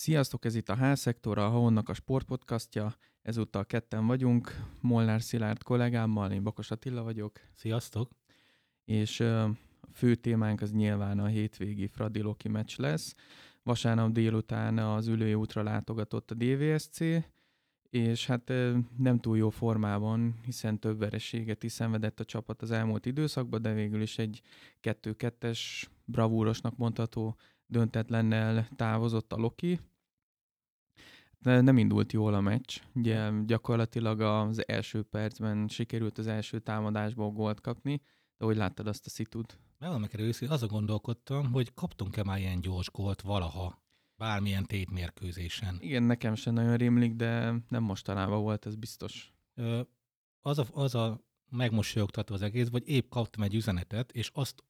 Sziasztok, ez itt a H-szektor, a Haonnak a sportpodcastja. Ezúttal ketten vagyunk, Molnár Szilárd kollégámmal, én Bakos Attila vagyok. Sziasztok! És a fő témánk az nyilván a hétvégi Fradi Loki meccs lesz. Vasárnap délután az ülői útra látogatott a DVSC, és hát nem túl jó formában, hiszen több vereséget is szenvedett a csapat az elmúlt időszakban, de végül is egy 2-2-es bravúrosnak mondható döntetlennel távozott a Loki. De nem indult jól a meccs. Ugye gyakorlatilag az első percben sikerült az első támadásból gólt kapni, de hogy láttad azt a szitut? Neked őszintén, azon gondolkodtam, hogy kaptunk-e már ilyen gyors gólt valaha, bármilyen tétmérkőzésen. Igen, nekem sem nagyon rémlik, de nem mostanában volt, ez biztos. Ö, az a, az a megmosolyogtató az egész, vagy épp kaptam egy üzenetet, és azt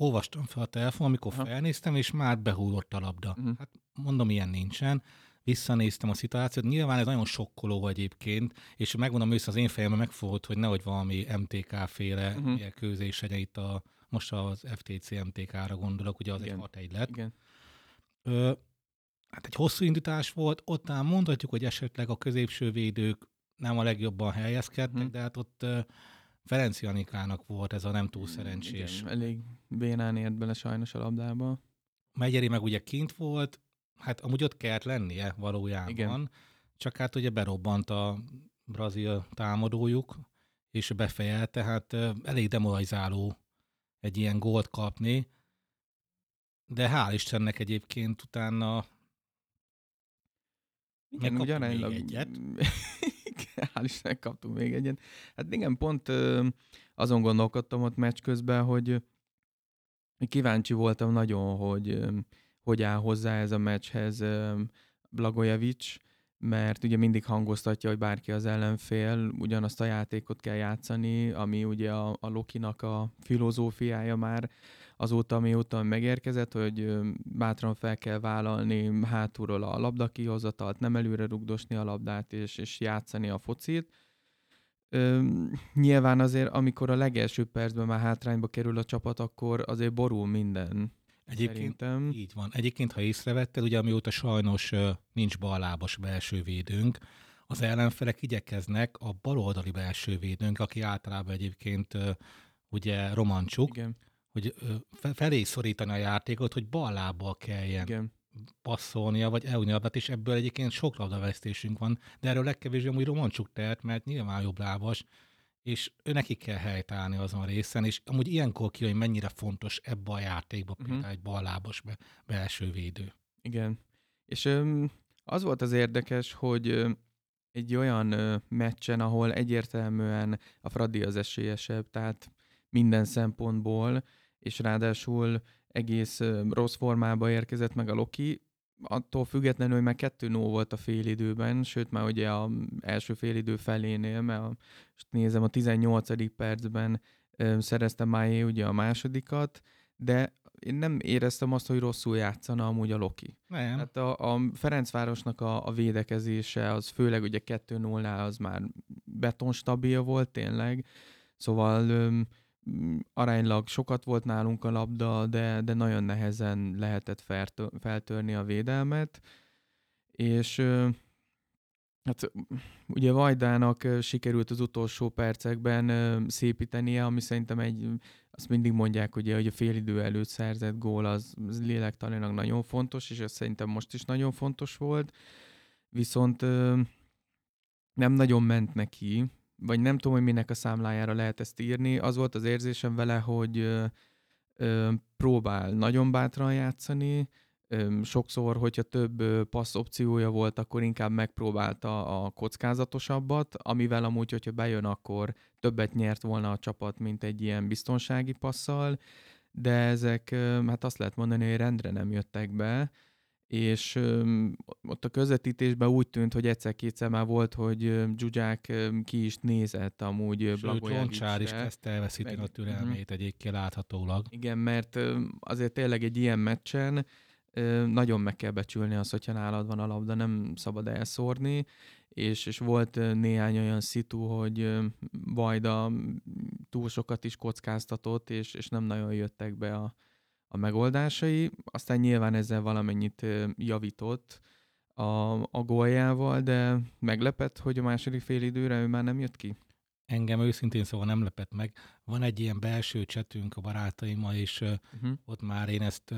olvastam fel a telefon, amikor Aha. felnéztem, és már behúlott a labda. Mhm. Hát mondom, ilyen nincsen. Visszanéztem a szituációt. Nyilván ez nagyon sokkoló egyébként, és megmondom őszintén, az én fejemben megfogott, hogy nehogy valami MTK-féle Mhm. uh-huh. mérkőzés legyen itt a, most az FTC MTK-ra gondolok, ugye az Igen. egy 6 egy lett. Igen. Ö, hát egy hosszú indítás volt, ott talán mondhatjuk, hogy esetleg a középső védők nem a legjobban helyezkedtek, Mhm. de hát ott ö, Ferenc Janikának volt ez a nem túl szerencsés. Igen, elég bénán ért bele sajnos a labdába. Megyeri meg ugye kint volt, hát amúgy ott kellett lennie valójában, Igen. csak hát ugye berobbant a brazil támadójuk, és befejelte, hát ö, elég demoralizáló egy ilyen gólt kapni, de hál' Istennek egyébként utána Igen, még aránylag... egyet. Hál' Istennek kaptunk még egyet. Hát igen, pont azon gondolkodtam ott meccs közben, hogy kíváncsi voltam nagyon, hogy hogy áll hozzá ez a meccshez Blagojevic, mert ugye mindig hangoztatja, hogy bárki az ellenfél, ugyanazt a játékot kell játszani, ami ugye a, a Lokinak a filozófiája már azóta, amióta megérkezett, hogy bátran fel kell vállalni hátulról a labda kihozatalt, nem előre rugdosni a labdát és, és játszani a focit. Nyilván azért, amikor a legelső percben már hátrányba kerül a csapat, akkor azért borul minden. egyébként Szerintem. Így van. Egyébként, ha észrevetted, ugye amióta sajnos nincs ballábas belső védőnk, az ellenfelek igyekeznek a baloldali belső védőnk, aki általában egyébként ugye romancsuk, Igen, hogy felé szorítani a játékot, hogy bal lábbal kelljen igen. passzolnia, vagy elújni labdát, és ebből egyébként sok labdavesztésünk van, de erről legkevésbé amúgy romancsuk tehet, mert nyilván jobb lábas, és ő neki kell helytállni azon a részen, és amúgy ilyenkor kijön, hogy mennyire fontos ebbe a játékba Mhm. például egy ballábas be, belső védő. Igen. És öm, az volt az érdekes, hogy ö, egy olyan ö, meccsen, ahol egyértelműen a Fradi az esélyesebb, tehát minden szempontból, és ráadásul egész rossz formába érkezett meg a Loki, attól függetlenül, hogy már 2 0 volt a félidőben, sőt már ugye a első félidő felénél, mert a, most nézem, a 18. percben szerezte Májé ugye a másodikat, de én nem éreztem azt, hogy rosszul játszana amúgy a Loki. Nem, Hát a, a Ferencvárosnak a, a védekezése, az főleg ugye 2-0-nál az már betonstabil volt tényleg, szóval öm, aránylag sokat volt nálunk a labda, de, de nagyon nehezen lehetett feltö- feltörni a védelmet, és hát ugye Vajdának sikerült az utolsó percekben szépítenie, ami szerintem egy, azt mindig mondják ugye, hogy a félidő előtt szerzett gól az, az lélektanilag nagyon fontos, és ez szerintem most is nagyon fontos volt, viszont nem nagyon ment neki, vagy nem tudom, hogy minek a számlájára lehet ezt írni. Az volt az érzésem vele, hogy ö, próbál nagyon bátran játszani, ö, sokszor, hogyha több ö, passz opciója volt, akkor inkább megpróbálta a kockázatosabbat, amivel amúgy, hogyha bejön, akkor többet nyert volna a csapat, mint egy ilyen biztonsági passzal, de ezek, ö, hát azt lehet mondani, hogy rendre nem jöttek be, és öm, ott a közvetítésben úgy tűnt, hogy egyszer-kétszer már volt, hogy öm, Zsuzsák öm, ki is nézett amúgy Loncsár is Blagojevicsre. kezdte elveszíteni meg- a türelmét egyébként láthatólag. Igen, mert ö, azért tényleg egy ilyen meccsen ö, nagyon meg kell becsülni azt, hogyha nálad van a labda, nem szabad elszórni, és, és volt néhány olyan szitu, hogy Vajda túl sokat is kockáztatott, és, és nem nagyon jöttek be a, a megoldásai. Aztán nyilván ezzel valamennyit javított, a, a góljával, de meglepett, hogy a második fél időre ő már nem jött ki? Engem őszintén szóval nem lepett meg. Van egy ilyen belső csetünk a barátaimmal, és uh-huh. ott már én ezt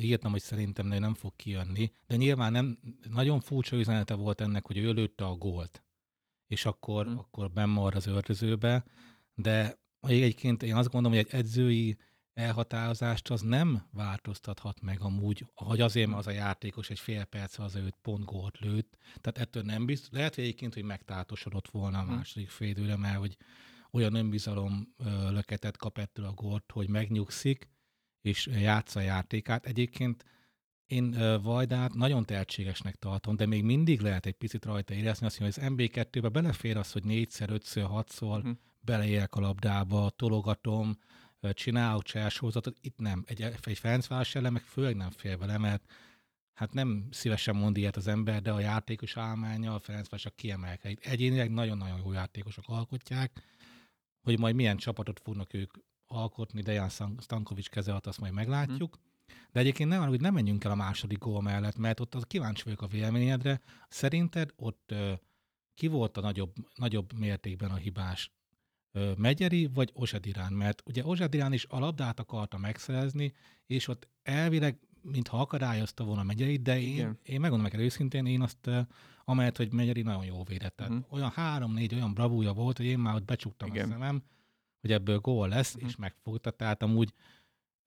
írtam, hogy szerintem nem fog kijönni, de nyilván nem, nagyon furcsa üzenete volt ennek, hogy ő lőtte a gólt, és akkor, uh-huh. akkor bemar az öltözőbe, de egyébként én azt gondolom, hogy egy edzői elhatározást az nem változtathat meg amúgy, hogy azért, az a játékos egy fél perc az őt pont gólt lőtt. Tehát ettől nem biztos. Lehet, hogy egyébként, hogy megtátosodott volna a hm. második félidőre, mert hogy olyan önbizalom löketet kap ettől a gólt, hogy megnyugszik, és játsza a játékát. Egyébként én Vajdát nagyon tehetségesnek tartom, de még mindig lehet egy picit rajta érezni azt, hogy az MB2-be belefér az, hogy négyszer, ötször, hatszor hm. beleérek a labdába, tologatom, csinálok csalásózatot, itt nem. Egy, egy Ferencváros ellen meg főleg nem fél vele, mert hát nem szívesen mond ilyet az ember, de a játékos álmánya a Ferencváros a kiemelkedik. Egyénileg nagyon-nagyon jó játékosok alkotják, hogy majd milyen csapatot fognak ők alkotni, Dejan Stankovics keze alatt, azt majd meglátjuk. Hmm. De egyébként nem, hogy nem menjünk el a második gól mellett, mert ott az kíváncsi vagyok a véleményedre. Szerinted ott uh, ki volt a nagyobb, nagyobb mértékben a hibás? Megyeri vagy Ozsadirán, mert ugye Ozsadirán is a labdát akarta megszerezni, és ott elvileg, mintha akadályozta volna Megyeri, de én, én megmondom neked őszintén, én azt, amelyet, hogy Megyeri nagyon jó védett. Tehát uh-huh. olyan három-négy olyan bravúja volt, hogy én már ott becsuktam Igen. a szemem, hogy ebből gól lesz, uh-huh. és megfogta, tehát amúgy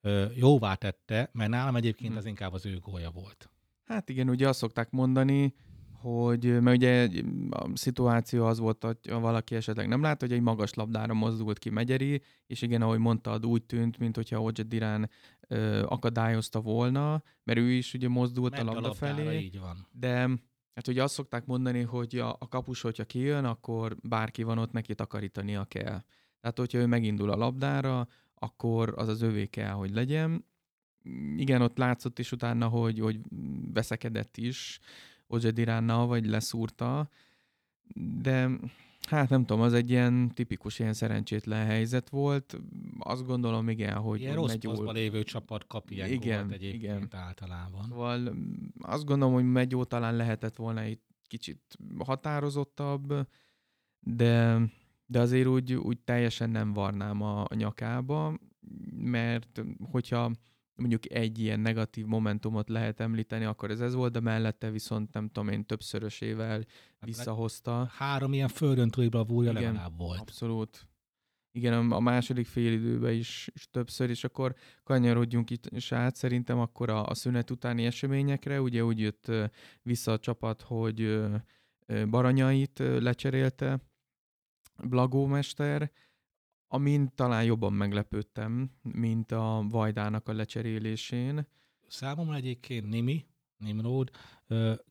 ö, jóvá tette, mert nálam egyébként uh-huh. az inkább az ő gólja volt. Hát igen, ugye azt szokták mondani, hogy, mert ugye a szituáció az volt, hogy valaki esetleg nem lát, hogy egy magas labdára mozdult ki Megyeri, és igen, ahogy mondtad, úgy tűnt, mint hogyha Ojed Dirán ö, akadályozta volna, mert ő is ugye mozdult Ment a labda a felé. Így van. De hát ugye azt szokták mondani, hogy a, a kapus, hogyha kijön, akkor bárki van ott, neki takarítania kell. Tehát, hogyha ő megindul a labdára, akkor az az övé kell, hogy legyen. Igen, ott látszott is utána, hogy, hogy veszekedett is, Ojediránnal, vagy leszúrta, de hát nem tudom, az egy ilyen tipikus ilyen szerencsétlen helyzet volt. Azt gondolom, igen, hogy... Ilyen rossz Megyó... lévő csapat kap ilyen igen, egyébként igen. általában. Szóval azt gondolom, hogy Megyó talán lehetett volna egy kicsit határozottabb, de, de azért úgy, úgy teljesen nem varnám a, a nyakába, mert hogyha mondjuk egy ilyen negatív momentumot lehet említeni, akkor ez ez volt, de mellette viszont nem tudom én többszörösével hát visszahozta. Három ilyen földön túli bravúrja Igen, legalább volt. Abszolút. Igen, a második fél időben is, is többször, és akkor kanyarodjunk itt is át szerintem akkor a, a szünet utáni eseményekre. Ugye úgy jött vissza a csapat, hogy Baranyait lecserélte Blagó mester, amin talán jobban meglepődtem, mint a Vajdának a lecserélésén. Számomra egyébként Nimi, Nimrod,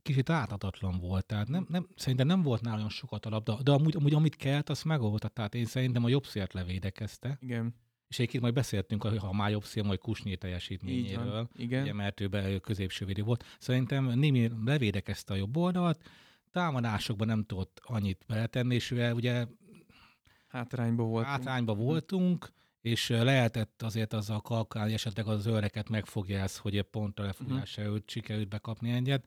kicsit ártatatlan volt, tehát nem, nem, szerintem nem volt nála olyan sokat a labda, de amúgy, amúgy amit kellett, azt megoldta, tehát én szerintem a jobb szélt levédekezte. Igen. És egyébként majd beszéltünk, ha már jobb szél, majd Kusnyé teljesítményéről, Igen. Ugye, mert ő be, középső védő volt. Szerintem Nimi levédekezte a jobb oldalt, támadásokban nem tudott annyit beletenni, és ő ugye Hátrányba voltunk. Hátrányba voltunk, és lehetett azért azzal kalkulálni, esetleg az őreket megfogja ezt, hogy pont a lefogás uh-huh. előtt sikerült bekapni egyet,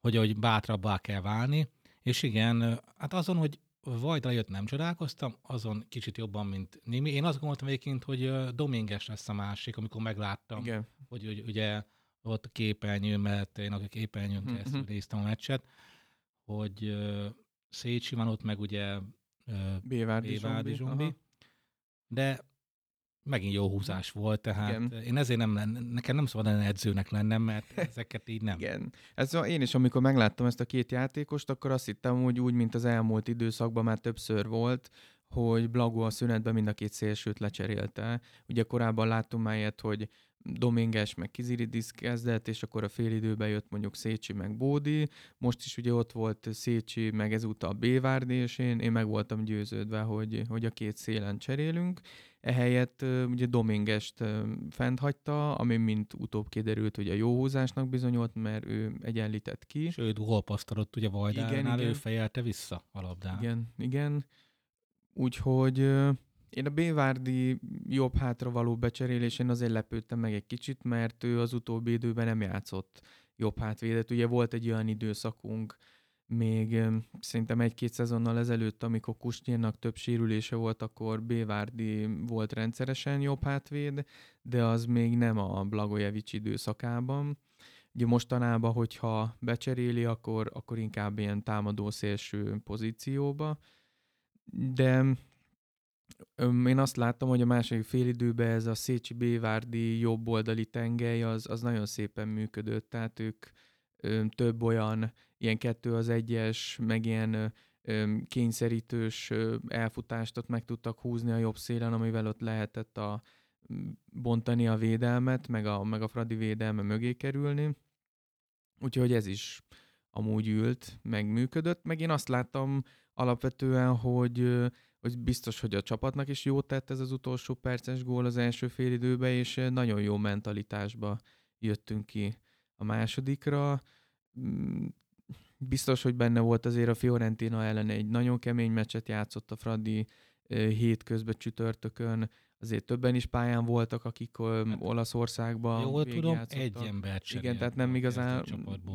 hogy, hogy bátrabbá kell válni. És igen, hát azon, hogy Vajdra jött nem csodálkoztam, azon kicsit jobban, mint Nimi. Én azt gondoltam egyébként, hogy Dominges lesz a másik, amikor megláttam, igen. hogy, hogy ugye ott a képernyő mellett, én a képernyőn uh-huh. keresztül néztem a meccset, hogy Szécsi van ott, meg ugye Bévárdi, Bévárdi zombi. zombi. De megint jó húzás volt, tehát Igen. én ezért nem nekem nem szabad lenne edzőnek lennem, mert ezeket így nem. Igen. Ez, én is, amikor megláttam ezt a két játékost, akkor azt hittem, hogy úgy, mint az elmúlt időszakban már többször volt, hogy Blago a szünetben mind a két szélsőt lecserélte. Ugye korábban láttunk már ilyet, hogy Dominges meg Kiziridis kezdett, és akkor a időben jött mondjuk Szécsi meg Bódi. Most is ugye ott volt Szécsi, meg ezúttal Bévárdi, és én, én meg voltam győződve, hogy, hogy a két szélen cserélünk. Ehelyett ugye Domingest fent hagyta, ami mint utóbb kiderült, hogy a jó húzásnak bizonyult, mert ő egyenlített ki. Sőt, gólpasztalott ugye Vajdánál, ő fejelte vissza a labdát. Igen, igen. Úgyhogy én a Bévárdi jobb hátra való becserélésén azért lepődtem meg egy kicsit, mert ő az utóbbi időben nem játszott jobb hátvédet. Ugye volt egy olyan időszakunk, még szerintem egy-két szezonnal ezelőtt, amikor Kusnyírnak több sérülése volt, akkor Bévárdi volt rendszeresen jobb hátvéd, de az még nem a Blagojevic időszakában. Ugye mostanában, hogyha becseréli, akkor, akkor inkább ilyen támadó szélső pozícióba, de én azt láttam, hogy a második félidőben ez a Szécsi Bévárdi jobboldali tengely az, az nagyon szépen működött, tehát ők több olyan ilyen kettő az egyes, meg ilyen kényszerítős elfutást ott meg tudtak húzni a jobb szélen, amivel ott lehetett a, bontani a védelmet, meg a, meg a Fradi védelme mögé kerülni. Úgyhogy ez is amúgy ült, meg működött, meg én azt láttam alapvetően, hogy, hogy biztos, hogy a csapatnak is jót tett ez az utolsó perces gól az első fél időben, és nagyon jó mentalitásba jöttünk ki a másodikra. Mm, biztos, hogy benne volt azért a Fiorentina ellen egy nagyon kemény meccset játszott a Fradi hétközben csütörtökön, azért többen is pályán voltak, akik hát, Olaszországban Jól tudom, egy ember Igen, tehát nem igazán,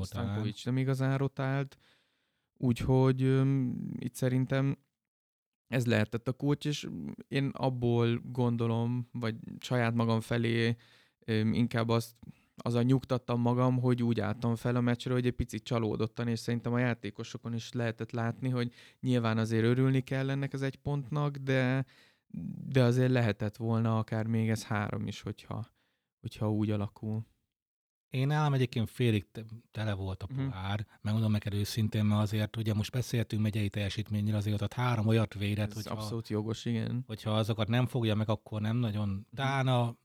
Stankovics nem igazán rotált, úgyhogy um, itt szerintem ez lehetett a kulcs, és én abból gondolom, vagy saját magam felé inkább azt az a nyugtattam magam, hogy úgy álltam fel a meccsre, hogy egy picit csalódottan, és szerintem a játékosokon is lehetett látni, hogy nyilván azért örülni kell ennek az egy pontnak, de, de azért lehetett volna akár még ez három is, hogyha, hogyha úgy alakul. Én nálam egyébként félig tele volt a mhm. pohár, uh-huh. megmondom neked őszintén, mert azért ugye most beszéltünk megyei teljesítményről, azért ott három olyat védett, Ez hogyha, abszolút jogos, igen. Hogyha azokat nem fogja meg, akkor nem nagyon. Talán a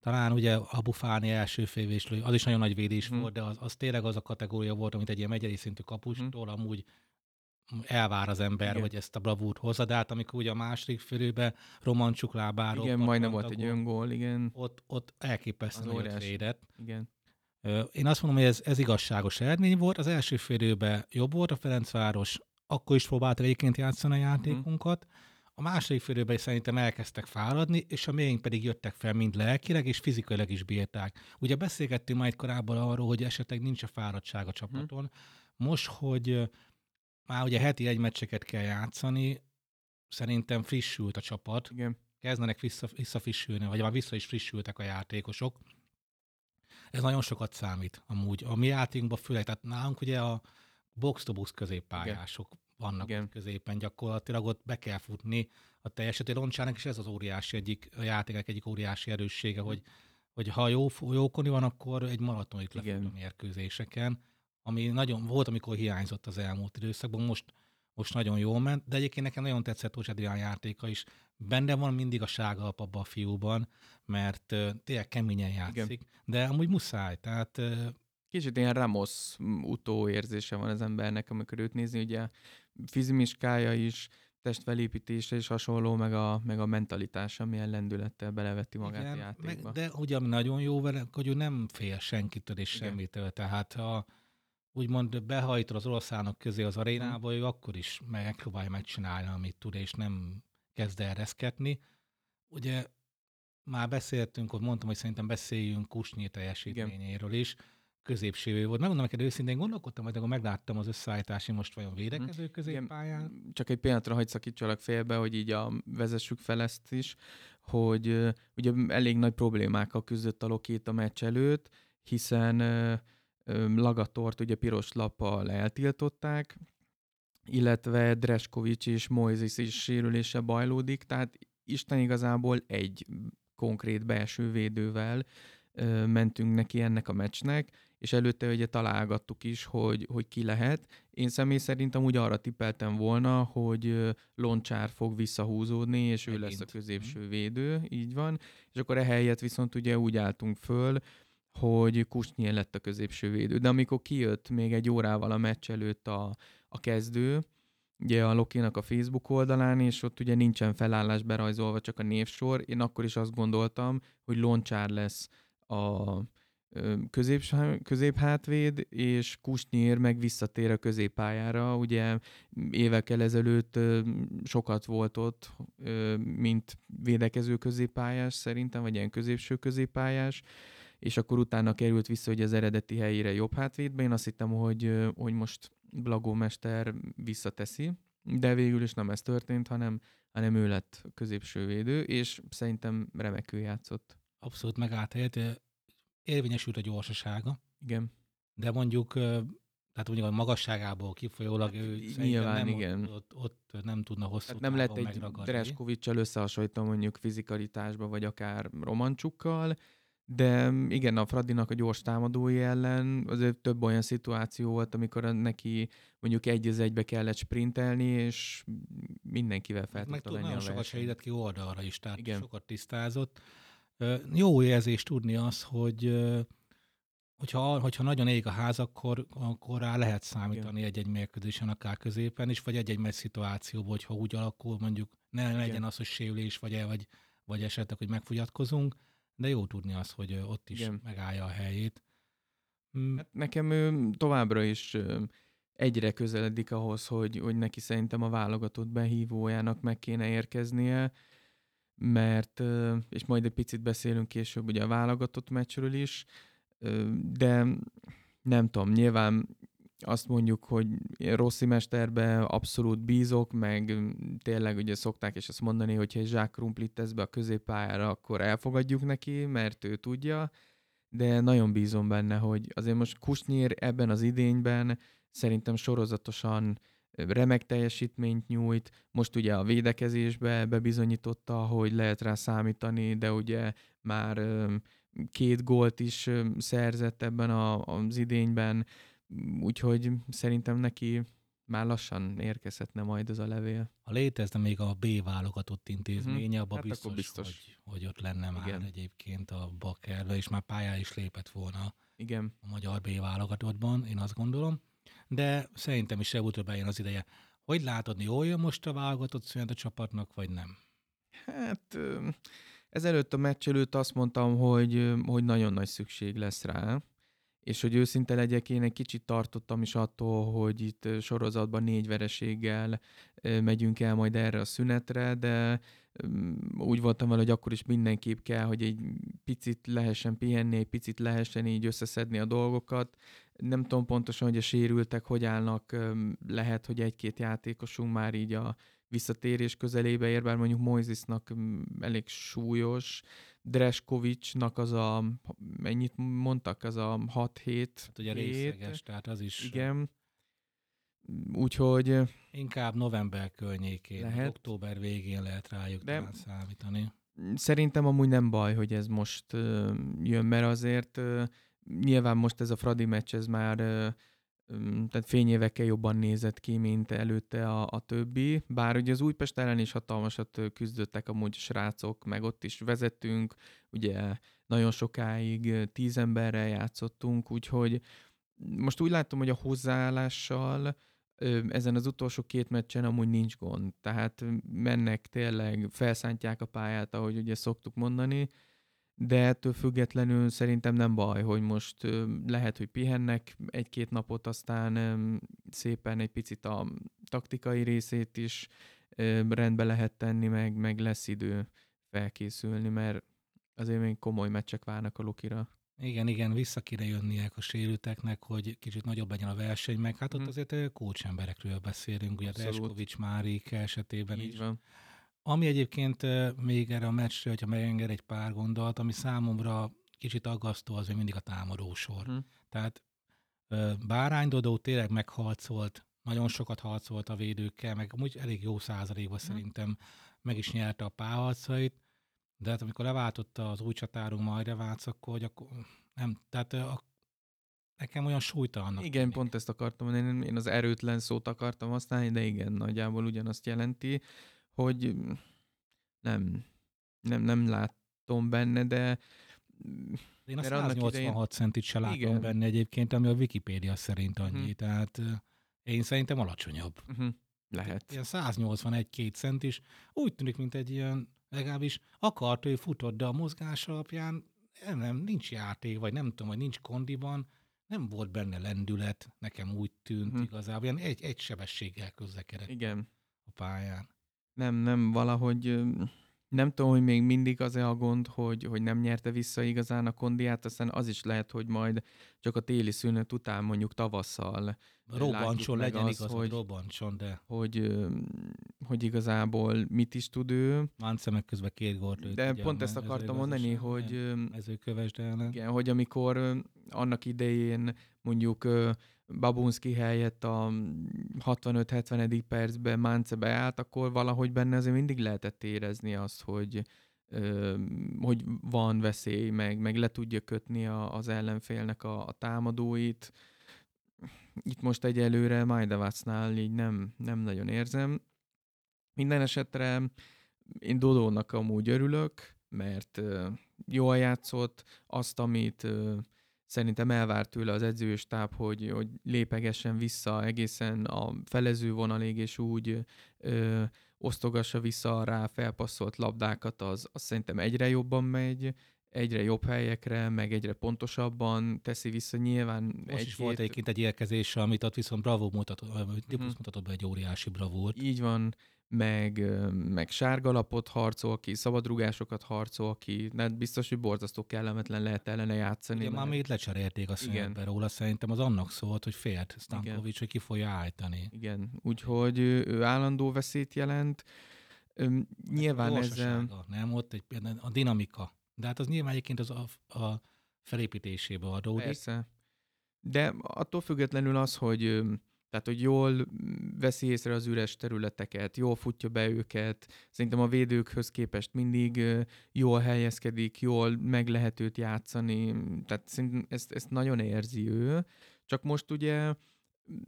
talán ugye a Bufáni első févéslő, az is nagyon nagy védés hmm. volt, de az, az tényleg az a kategória volt, amit egy ilyen megyei szintű kapustól hmm. amúgy elvár az ember, Igen. hogy ezt a bravúrt hozza, de hát amikor ugye a második fölőbe romancsuk lábáról. Igen, majdnem volt egy öngól, igen. Ott, ott elképesztő nagy védett. Igen. Én azt mondom, hogy ez, ez igazságos eredmény volt. Az első félőben jobb volt a Ferencváros, akkor is próbálta egyébként játszani a mhm. játékunkat. A második félőben szerintem elkezdtek fáradni, és a mélyink pedig jöttek fel mind lelkileg, és fizikailag is bírták. Ugye beszélgettünk majd korábban arról, hogy esetleg nincs a fáradtság a csapaton. Hmm. Most, hogy már ugye heti egy meccseket kell játszani, szerintem frissült a csapat. Igen. Kezdenek vissza, visszafrissülni, vagy már vissza is frissültek a játékosok. Ez nagyon sokat számít amúgy. A mi játékunkban főleg, tehát nálunk ugye a box-to-box középpályások Igen vannak Igen. középen gyakorlatilag, ott be kell futni a teljeset. Roncsának is ez az óriási egyik, a játékek egyik óriási erőssége, hogy, hogy ha jó, jókoni van, akkor egy maratonit lefut a mérkőzéseken, ami nagyon volt, amikor hiányzott az elmúlt időszakban, most, most nagyon jól ment, de egyébként nekem nagyon tetszett Tócs Adrián játéka is. Benne van mindig a ságalap abban a fiúban, mert uh, tényleg keményen játszik, Igen. de amúgy muszáj, tehát uh, Kicsit ilyen Ramos utóérzése van az embernek, amikor őt nézi, ugye fizimiskája is, testfelépítése is hasonló, meg a, meg a mentalitása, milyen lendülettel beleveti magát Igen, a játékba. Meg, de ugye ami nagyon jó vele, hogy ő nem fél senkitől és Igen. semmitől, tehát ha úgymond behajtol az oroszlánok közé az arénába, ő akkor is megpróbálja megcsinálni, amit tud, és nem kezd ereszkedni. Ugye már beszéltünk, hogy mondtam, hogy szerintem beszéljünk Kusnyi teljesítményéről is középső volt. Megmondom neked őszintén, gondolkodtam, majd akkor megláttam az összeállítási most vajon védekező hm. középpályán. Csak egy pillanatra hagy szakítsalak félbe, hogy így a, vezessük fel ezt is, hogy ugye elég nagy problémákkal küzdött a Lokét a meccs előtt, hiszen Lagatort ugye piros lappal eltiltották, illetve Dreskovics és Moises is sérülése bajlódik, tehát Isten igazából egy konkrét belső védővel mentünk neki ennek a meccsnek, és előtte ugye találgattuk is, hogy, hogy ki lehet. Én személy szerintem úgy arra tippeltem volna, hogy Loncsár fog visszahúzódni, és Megint. ő lesz a középső mhm. védő, így van. És akkor ehelyett viszont ugye úgy álltunk föl, hogy Kusnyén lett a középső védő. De amikor kijött még egy órával a meccs előtt a, a kezdő, ugye a Lokinak a Facebook oldalán, és ott ugye nincsen felállás berajzolva, csak a névsor, én akkor is azt gondoltam, hogy Loncsár lesz a közép, középhátvéd, és Kusnyér meg visszatér a középpályára. Ugye évekkel ezelőtt sokat volt ott, mint védekező középpályás szerintem, vagy ilyen középső középpályás, és akkor utána került vissza hogy az eredeti helyére jobb hátvédbe. Én azt hittem, hogy, hogy most Blagó mester visszateszi, de végül is nem ez történt, hanem, hanem ő lett középső védő, és szerintem remekül játszott. Abszolút megállt érvényesült a gyorsasága. Igen. De mondjuk, tehát mondjuk a magasságából kifolyólag hát, ő nyilván, nem igen. Ott, ott, ott, nem tudna hosszú hát nem lehet egy Dreskovicsal összehasonlítani mondjuk fizikalitásba, vagy akár romancsukkal, de igen, a Fradinak a gyors támadói ellen azért több olyan szituáció volt, amikor neki mondjuk egy az egybe kellett sprintelni, és mindenkivel fel tudta venni a sokat segített ki oldalra is, tehát igen. sokat tisztázott. Jó érzés tudni az, hogy hogyha, hogyha nagyon ég a ház, akkor, akkor rá lehet számítani egy-egy mérkőzésen, akár középen is, vagy egy-egy meccs szituációban, hogyha úgy alakul, mondjuk ne legyen Igen. az, hogy sérülés, vagy, vagy, vagy esetleg, hogy megfogyatkozunk, de jó tudni az, hogy ott is Igen. megállja a helyét. Hát nekem továbbra is egyre közeledik ahhoz, hogy, hogy neki szerintem a válogatott behívójának meg kéne érkeznie, mert, és majd egy picit beszélünk később ugye a válogatott meccsről is, de nem tudom, nyilván azt mondjuk, hogy Rossi mesterbe abszolút bízok, meg tényleg ugye szokták is azt mondani, hogy ha Zsák Krumplit tesz be a középpályára, akkor elfogadjuk neki, mert ő tudja, de nagyon bízom benne, hogy azért most Kusnyír ebben az idényben szerintem sorozatosan remek teljesítményt nyújt, most ugye a védekezésbe bebizonyította, hogy lehet rá számítani, de ugye már két gólt is szerzett ebben az idényben, úgyhogy szerintem neki már lassan érkezhetne majd ez a levél. Ha létezne még a B válogatott intézménye, mm-hmm. abban hát biztos, biztos. Hogy, hogy ott lenne Igen. már egyébként a bakerbe, és már pályá is lépett volna Igen. a magyar B válogatottban, én azt gondolom. De szerintem is előbb eljön az ideje. Hogy látod, jól jön most a válogatott szünet a csapatnak, vagy nem? Hát Ezelőtt a meccs előtt azt mondtam, hogy, hogy nagyon nagy szükség lesz rá, és hogy őszinte legyek, én egy kicsit tartottam is attól, hogy itt sorozatban négy vereséggel megyünk el majd erre a szünetre, de úgy voltam vele, hogy akkor is mindenképp kell, hogy egy picit lehessen pihenni, egy picit lehessen így összeszedni a dolgokat. Nem tudom pontosan, hogy a sérültek hogy állnak, lehet, hogy egy-két játékosunk már így a visszatérés közelébe ér, bár mondjuk Moisesnak mm, elég súlyos, Dreskovicsnak az a, mennyit mondtak, az a 6-7 hát ugye részleges, tehát az is... Igen. Úgyhogy... Inkább november környékén, lehet. október végén lehet rájuk De számítani. Szerintem amúgy nem baj, hogy ez most jön, mert azért nyilván most ez a Fradi meccs, ez már tehát fényévekkel jobban nézett ki, mint előtte a, a többi. Bár ugye az Újpest ellen is hatalmasat küzdöttek amúgy a srácok, meg ott is vezettünk, ugye nagyon sokáig tíz emberrel játszottunk, úgyhogy most úgy látom, hogy a hozzáállással ezen az utolsó két meccsen amúgy nincs gond. Tehát mennek tényleg, felszántják a pályát, ahogy ugye szoktuk mondani, de ettől függetlenül szerintem nem baj, hogy most lehet, hogy pihennek egy-két napot, aztán szépen egy picit a taktikai részét is rendbe lehet tenni, meg, meg lesz idő felkészülni, mert azért még komoly meccsek várnak a Lokira. Igen, igen, vissza kéne jönniek a sérülteknek, hogy kicsit nagyobb legyen a verseny, meg hát ott hmm. azért kulcsemberekről beszélünk, ugye Reskovics Márike esetében Így is. Van. Ami egyébként még erre a meccsre, hogyha megenged egy pár gondolat, ami számomra kicsit aggasztó, az még mindig a támadósor. Hmm. Tehát Bárány Dodó tényleg meghalcolt, nagyon sokat harcolt a védőkkel, meg úgy elég jó százalékban hmm. szerintem meg is nyerte a pálharcait, de hát amikor leváltotta az új csatárunk majd Revác, akkor, hogy akkor nem, tehát a, nekem olyan súlytalannak. Igen, tűnik. pont ezt akartam mondani, én az erőtlen szót akartam használni, de igen, nagyjából ugyanazt jelenti hogy nem, nem, nem látom benne, de én a 186 idején... centit se látom Igen. benne egyébként, ami a Wikipédia szerint annyi, uh-huh. tehát én szerintem alacsonyabb. Uh-huh. Lehet. Ilyen 181-2 cent is. Úgy tűnik, mint egy ilyen, legalábbis akart, ő futott, de a mozgás alapján nem, nem, nincs játék, vagy nem tudom, vagy nincs kondiban, nem volt benne lendület, nekem úgy tűnt uh-huh. igazából, ilyen egy, egy sebességgel közlekedett Igen. a pályán nem, nem, valahogy Nem tudom, hogy még mindig az-e a gond, hogy, hogy nem nyerte vissza igazán a kondiát, aztán az is lehet, hogy majd csak a téli szünet után mondjuk tavasszal Robbancson legyen az, igaz, hogy robbancson, de... Hogy, hogy igazából mit is tud ő. Mance meg közben két górt De ugye, pont ezt akartam mondani, hogy... Mezőkövesd ellen. Igen, hogy amikor annak idején mondjuk Babunski helyett a 65-70. percben Mance beállt, akkor valahogy benne azért mindig lehetett érezni azt, hogy, hogy van veszély, meg, meg le tudja kötni a, az ellenfélnek a, a támadóit. Itt most egyelőre Majdavacnál így nem, nem nagyon érzem. Minden esetre én Dodónak amúgy örülök, mert jól játszott azt, amit szerintem elvárt tőle az edzőstáb, hogy, hogy lépegessen vissza egészen a felező vonalig, és úgy ö, osztogassa vissza rá felpasszolt labdákat, az, az szerintem egyre jobban megy, egyre jobb helyekre, meg egyre pontosabban teszi vissza nyilván. Most egy is volt egyébként egy érkezés, amit ott viszont bravo mutatott, uh-huh. mutatott be egy óriási bravúrt. Így van, meg, meg sárgalapot harcol ki, szabadrugásokat harcol ki, de hát biztos, hogy borzasztó kellemetlen lehet ellene játszani. Igen, már még lecserélték a színbe róla, szerintem az annak szólt, hogy félt Stankovics, hogy ki fogja állítani. Igen, úgyhogy ő, ő állandó veszélyt jelent. Üm, nyilván ez... Nem, ott egy, a dinamika. De hát az nyilván egyébként az a, a felépítésébe adódik. Persze. De attól függetlenül az, hogy tehát, hogy jól veszi észre az üres területeket, jól futja be őket, szerintem a védőkhöz képest mindig jól helyezkedik, jól meg lehet őt játszani, tehát szerintem ezt, ezt nagyon érzi ő, csak most ugye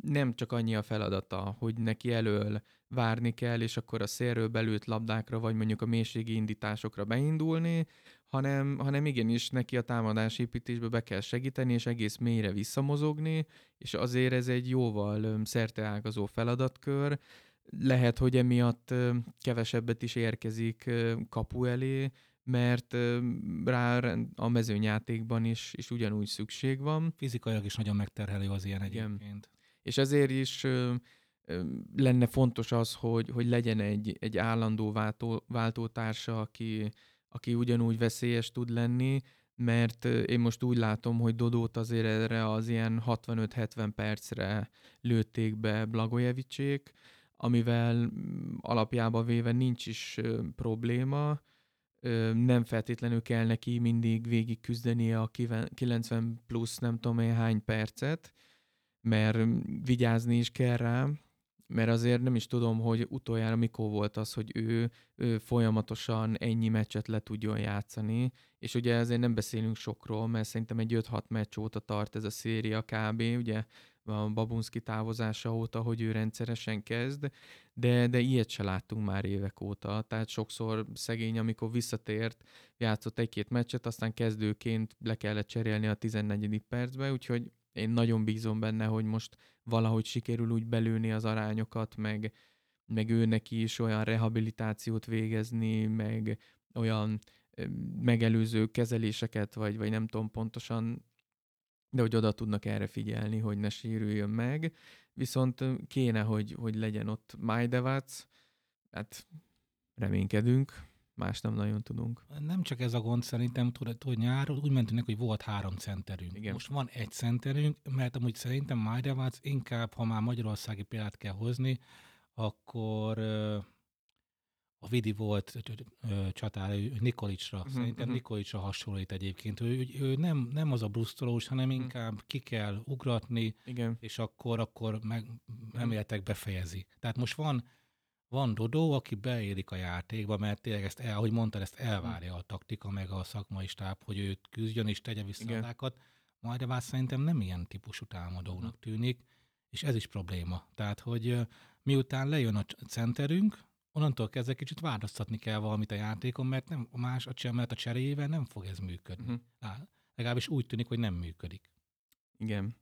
nem csak annyi a feladata, hogy neki elől várni kell, és akkor a szélről belült labdákra, vagy mondjuk a mélységi indításokra beindulni, hanem, hanem igenis neki a támadás építésbe be kell segíteni, és egész mélyre visszamozogni, és azért ez egy jóval szerteágazó feladatkör. Lehet, hogy emiatt kevesebbet is érkezik kapu elé, mert rá a mezőnyátékban is, is ugyanúgy szükség van. Fizikailag is nagyon megterhelő az ilyen egyébként. Igen. És ezért is lenne fontos az, hogy, hogy legyen egy, egy állandó váltó, váltótársa, aki, aki ugyanúgy veszélyes tud lenni, mert én most úgy látom, hogy Dodót azért erre az ilyen 65-70 percre lőtték be Blagojevicsék, amivel mm, alapjába véve nincs is probléma, nem feltétlenül kell neki mindig végig küzdeni a 90 plusz nem tudom én hány percet, mert vigyázni is kell rá, mert azért nem is tudom, hogy utoljára mikor volt az, hogy ő, ő folyamatosan ennyi meccset le tudjon játszani, és ugye ezért nem beszélünk sokról, mert szerintem egy 5-6 meccs óta tart ez a széria kb, ugye a Babunski távozása óta, hogy ő rendszeresen kezd, de, de ilyet se láttunk már évek óta, tehát sokszor szegény, amikor visszatért, játszott egy-két meccset, aztán kezdőként le kellett cserélni a 14. percbe, úgyhogy én nagyon bízom benne, hogy most valahogy sikerül úgy belőni az arányokat, meg, meg ő neki is olyan rehabilitációt végezni, meg olyan megelőző kezeléseket, vagy, vagy nem tudom pontosan, de hogy oda tudnak erre figyelni, hogy ne sérüljön meg. Viszont kéne, hogy, hogy legyen ott Majdevac, hát reménykedünk, más nem nagyon tudunk. Nem csak ez a gond, szerintem tudod, hogy nyáron úgy mentünk, hogy volt három centerünk. Igen. Most van egy centerünk, mert amúgy szerintem Majdevác inkább, ha már magyarországi példát kell hozni, akkor a Vidi volt csatár Nikolicsra. Uh-huh, Szerintem uh-huh. Nikolicsra hasonlít egyébként. Ő, ő, nem, nem az a brusztolós, hanem uh-huh. inkább ki kell ugratni, Igen. és akkor, akkor meg emléletek befejezi. Tehát most van van Dodó, aki beérik a játékba, mert tényleg ezt, el, ahogy mondtad, ezt elvárja a taktika, meg a szakmai stáb, hogy őt küzdjön és tegye vissza a adákat. Majd Vác szerintem nem ilyen típusú támadónak mhm. tűnik, és ez is probléma. Tehát, hogy miután lejön a centerünk, onnantól kezdve kicsit változtatni kell valamit a játékon, mert nem a más, a, mert a cseréjével nem fog ez működni. Uh-huh. legalábbis úgy tűnik, hogy nem működik. Igen.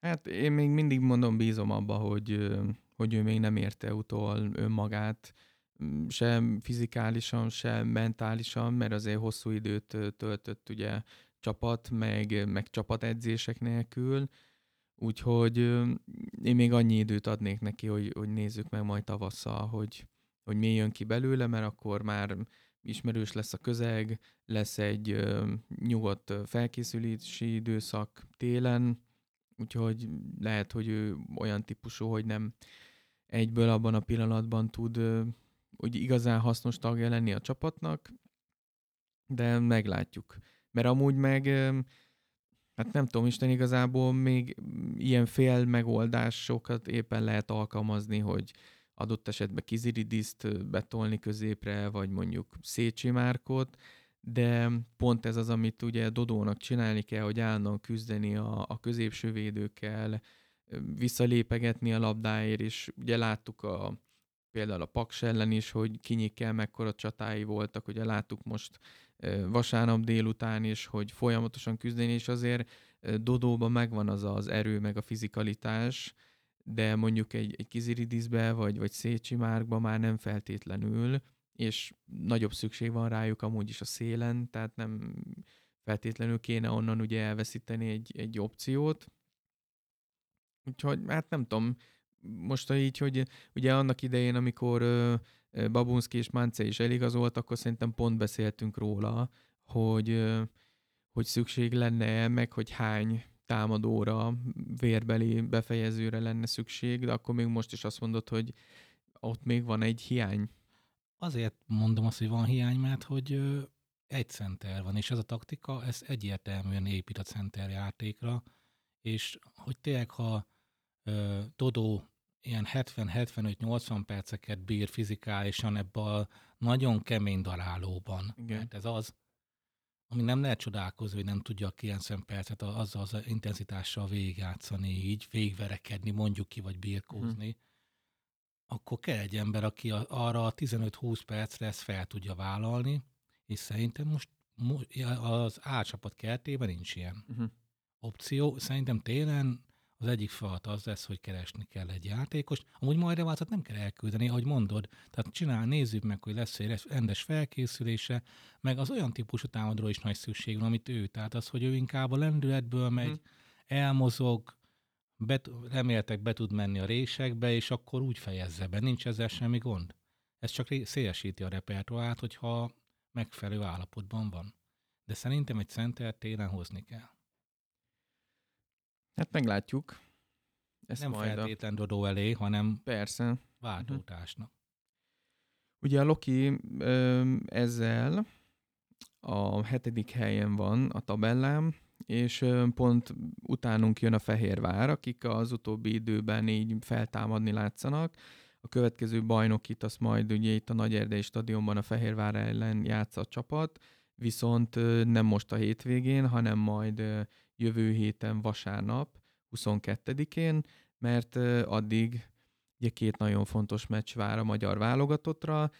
Hát én még mindig mondom, bízom abba, hogy hogy ő még nem érte utol önmagát, mm, sem fizikálisan, sem mentálisan, mert azért hosszú időt töltött ugye csapat, meg, meg csapatedzések nélkül, úgyhogy én még annyi időt adnék neki, hogy, hogy nézzük meg majd tavasszal, hogy, hogy mi jön ki belőle, mert akkor már ismerős lesz a közeg, lesz egy ö, nyugodt felkészülési időszak télen, úgyhogy lehet, hogy ő olyan típusú, hogy nem egyből abban a pillanatban tud úgy igazán hasznos tagja lenni a csapatnak, de meglátjuk. Mert amúgy meg, hát nem tudom, Isten igazából még ilyen fél megoldásokat éppen lehet alkalmazni, hogy adott esetben Kiziridiszt betolni középre, vagy mondjuk Szécsi Márkot, de pont ez az, amit ugye Dodónak csinálni kell, hogy állandóan küzdeni a, a középső védőkkel, visszalépegetni a labdáért, és ugye láttuk a, például a Paks ellen is, hogy kinyikkel mekkora csatái voltak, ugye láttuk most vasárnap délután is, hogy folyamatosan küzdeni, és azért Dodóban megvan az az erő, meg a fizikalitás, de mondjuk egy, egy Kiziridisbe vagy, vagy Szécsi Márkba már nem feltétlenül, és nagyobb szükség van rájuk amúgy is a szélen, tehát nem feltétlenül kéne onnan ugye elveszíteni egy, egy opciót. Úgyhogy hát nem tudom, most így, hogy ugye annak idején, amikor Babunski és Mance is eligazolt, akkor szerintem pont beszéltünk róla, hogy, hogy szükség lenne meg hogy hány támadóra, vérbeli befejezőre lenne szükség, de akkor még most is azt mondod, hogy ott még van egy hiány. Azért mondom azt, hogy van hiány, mert hogy egy center van, és ez a taktika, ez egyértelműen épít a center játékra, és hogy tényleg, ha Dodó ilyen 70-75-80 perceket bír fizikálisan ebbe a nagyon kemény darálóban, Igen. mert ez az, ami nem lehet csodálkozni, hogy nem tudja a 90 percet azzal az intenzitással végigjátszani, így végverekedni, mondjuk ki, vagy birkózni, hmm. akkor kell egy ember, aki arra a 15-20 percre ezt fel tudja vállalni, és szerintem most az átcsapat kertében nincs ilyen uh-huh. opció. Szerintem télen az egyik feladat az lesz, hogy keresni kell egy játékost. Amúgy majd Reválcot nem kell elküldeni, ahogy mondod. Tehát csinál, nézzük meg, hogy lesz egy rendes felkészülése, meg az olyan típusú támadról is nagy szükség van, amit ő. Tehát az, hogy ő inkább a lendületből megy, hmm. elmozog, bet, reméltek be tud menni a résekbe, és akkor úgy fejezze be. Nincs ezzel semmi gond. Ez csak szélesíti a repertoárt, hogyha megfelelő állapotban van. De szerintem egy center télen hozni kell. Hát meglátjuk. Ezt nem majd feltétlen a... Dodó elé, hanem Persze. váltótásnak. Ugye a Loki ö, ezzel a hetedik helyen van a tabellám, és ö, pont utánunk jön a Fehérvár, akik az utóbbi időben így feltámadni látszanak. A következő bajnokit azt majd ugye itt a Nagy Erdei stadionban a Fehérvár ellen játsza a csapat, viszont nem most a hétvégén, hanem majd jövő héten vasárnap, 22-én, mert addig ugye két nagyon fontos meccs vár a magyar válogatottra.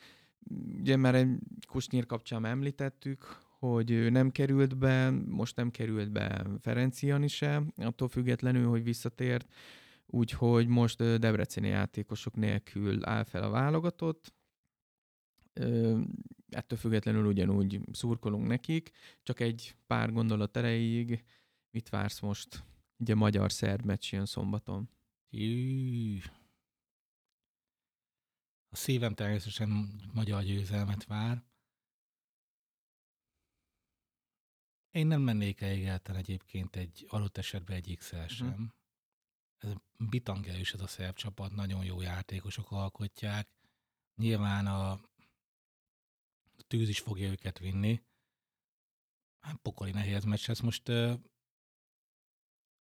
Ugye már egy Kusnyír kapcsán említettük, hogy nem került be, most nem került be Ferenciani se, attól függetlenül, hogy visszatért, úgyhogy most debreceni játékosok nélkül áll fel a válogatott. Ettől függetlenül ugyanúgy szurkolunk nekik, csak egy pár gondolat erejéig Mit vársz most? Ugye magyar-szerb meccs jön szombaton. Jú. A szívem természetesen magyar győzelmet vár. Én nem mennék el egyáltalán egyébként egy adott esetben egy x mhm. sem. Hmm. Ez bitangerős ez a szerb csapat, nagyon jó játékosok alkotják. Nyilván a tűz is fogja őket vinni. Hát pokoli nehéz meccs. Ez most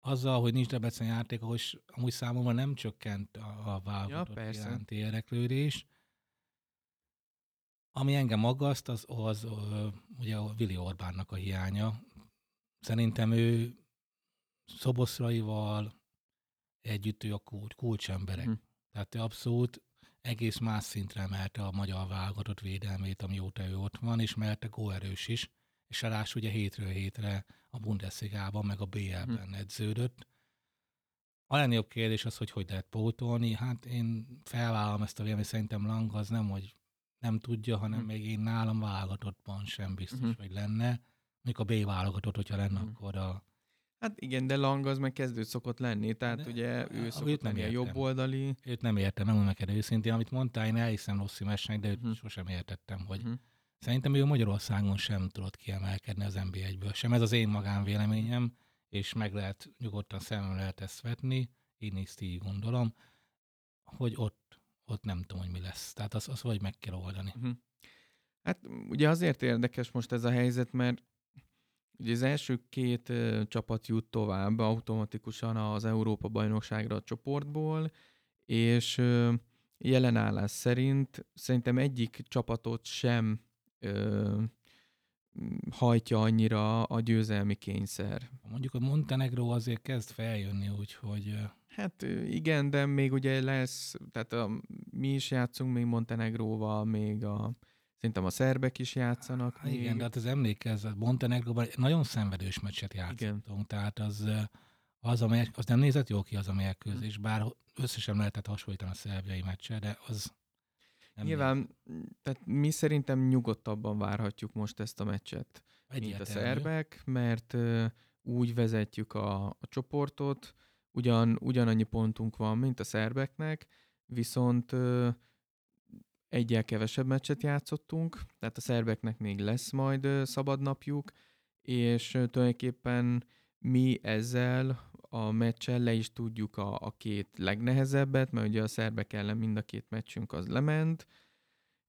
azzal, hogy nincs Debrecen játék, ahhoz amúgy számomra nem csökkent a, a válogatott ja, iránti érdeklődés. Ami engem aggaszt, az, az, ugye a Vili Orbánnak a hiánya. Szerintem ő Szoboszlaival együtt ő a kulcs, kulcsemberek. Hm. Tehát abszolút egész más szintre emelte a magyar válogatott védelmét, amióta ő ott van, és mert góerős is és ráadásul ugye hétről hétre a Bundesliga-ban, meg a BL-ben hm. edződött. A legnagyobb kérdés az, hogy hogy lehet pótolni. Hát én felvállalom ezt a véleményt, szerintem Lang az nem, hogy nem tudja, hanem hm. még én nálam válogatottban sem biztos, hm. hogy lenne. Még a B válogatott, hogyha lenne, hm. akkor a Hát igen, de Lang az meg kezdő szokott lenni, tehát de, ugye ő szokott nem lenni a jobb oldali. Őt nem értem, nem neked őszintén, amit mondtál, én elhiszem Rossi mesnek, de őt uh-huh. sosem értettem, hogy uh-huh Szerintem ő Magyarországon sem tudott kiemelkedni az NB1-ből sem. Ez az én magánvéleményem, és meg lehet, nyugodtan szemben lehet ezt vetni, én is így gondolom, hogy ott, ott nem tudom, hogy mi lesz. Tehát azt, azt vagy meg kell oldani. Uh-huh. Hát ugye azért érdekes most ez a helyzet, mert ugye az első két csapat jut tovább automatikusan az Európa-bajnokságra a csoportból, és uh, jelenállás szerint szerintem egyik csapatot sem uh, hajtja annyira a győzelmi kényszer. Mondjuk a Montenegro azért kezd feljönni, úgyhogy... Hát igen, de még ugye lesz, tehát a, mi is játszunk még Montenegróval, még a, szerintem a szerbek is játszanak. Há, igen, de hát az emlékezet, Montenegróban nagyon szenvedős meccset játszottunk, igen. tehát az, az, a meccs, az nem nézett jó ki az a mérkőzés, bár összesen lehetett hasonlítani a szerbiai meccsel, de az nem Nyilván, néz. tehát mi szerintem nyugodtabban várhatjuk most ezt a meccset, Egyértelmű. mint a szerbek, mert úgy vezetjük a, a csoportot, ugyan, ugyanannyi pontunk van, mint a szerbeknek, viszont egyel kevesebb meccset játszottunk, tehát a szerbeknek még lesz majd szabad napjuk, és tulajdonképpen mi ezzel a meccsen le is tudjuk a, a két legnehezebbet, mert ugye a szerbek ellen mind a két meccsünk az lement.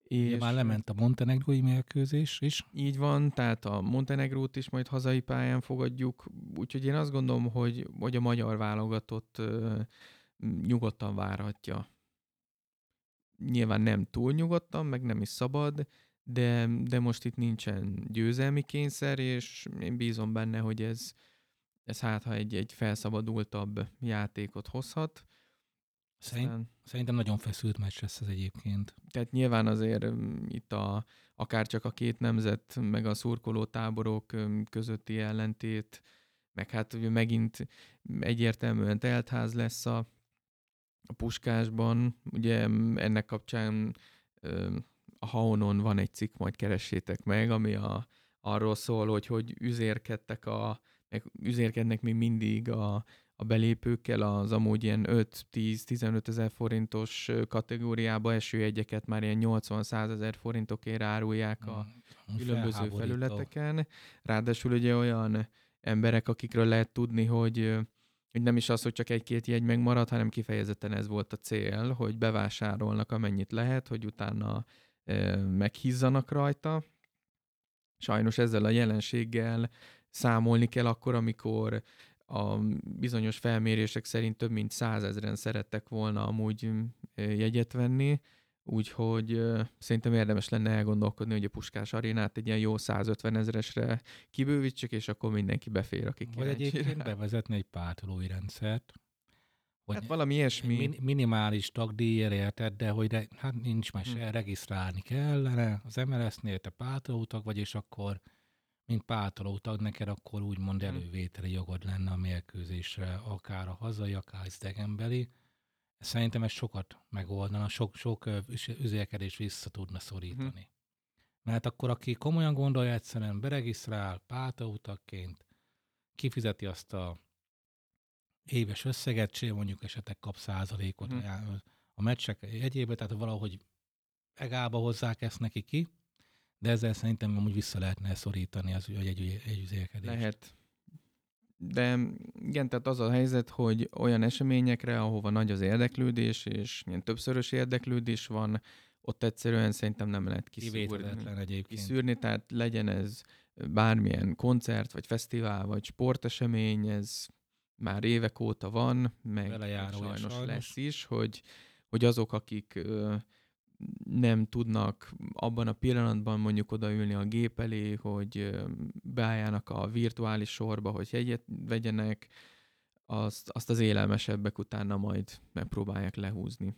És ugye már lement a montenegrói mérkőzés is. Így van, tehát a Montenegrót is majd hazai pályán fogadjuk, úgyhogy én azt gondolom, hogy, hogy a magyar válogatott uh, nyugodtan várhatja. Nyilván nem túl nyugodtan, meg nem is szabad, de, de most itt nincsen győzelmi kényszer, és én bízom benne, hogy ez, ez hát, ha egy, egy felszabadultabb játékot hozhat. Szerint, Aztán, szerintem nagyon feszült meccs lesz ez egyébként. Tehát nyilván azért itt a, akár csak a két nemzet, meg a szurkoló táborok közötti ellentét, meg hát ugye megint egyértelműen teltház lesz a, a puskásban. Ugye ennek kapcsán a Haonon van egy cikk, majd keressétek meg, ami a, arról szól, hogy hogy üzérkedtek a, üzérkednek még mindig a, a belépőkkel az amúgy ilyen 5-10-15 ezer forintos kategóriába eső egyeket már ilyen 80-100 ezer forintokért árulják a mm, különböző felületeken. Ráadásul ugye olyan emberek, akikről lehet tudni, hogy hogy nem is az, hogy csak egy-két jegy megmarad, hanem kifejezetten ez volt a cél, hogy bevásárolnak amennyit lehet, hogy utána e, meghízzanak rajta. Sajnos ezzel a jelenséggel számolni kell akkor, amikor a bizonyos felmérések szerint több mint százezren szerettek volna amúgy jegyet venni, úgyhogy szerintem érdemes lenne elgondolkodni, hogy a Puskás arénát egy ilyen jó 150 ezeresre kibővítsük, és akkor mindenki befér, aki Vagy egyébként bevezetni egy pártolói rendszert, hogy hát valami ilyesmi. Min- minimális tagdíjért érted, de hogy re- hát nincs mese, hmm. regisztrálni kellene az MLS-nél, te pártolótag vagy, és akkor mint pártoló tag neked akkor úgymond mhm. elővételi jogod lenne a mérkőzésre, akár a hazai, akár idegenbeli. Szerintem ez sokat megoldana, sok, sok üzélkedés vissza tudna szorítani. Uh-huh. Mert akkor aki komolyan gondolja, egyszerűen beregisztrál pártolótagként, kifizeti azt a éves összeget, mondjuk esetleg kap százalékot uh-huh. a meccsek egyébe, tehát valahogy egába hozzák ezt neki ki, de ezzel szerintem amúgy vissza lehetne szorítani az egy, egy, egy üzélkedést. Lehet. De igen, tehát az a helyzet, hogy olyan eseményekre, ahova nagy az érdeklődés, és milyen többszörös érdeklődés van, ott egyszerűen szerintem nem lehet kiszűrni, kiszűrni, tehát legyen ez bármilyen koncert, vagy fesztivál, vagy sportesemény, ez már évek óta van, meg sajnos, sajnos lesz is, hogy, hogy azok, akik nem tudnak abban a pillanatban mondjuk odaülni a gép elé, hogy beálljanak a virtuális sorba, hogy jegyet vegyenek, azt, azt az élelmesebbek utána majd megpróbálják lehúzni.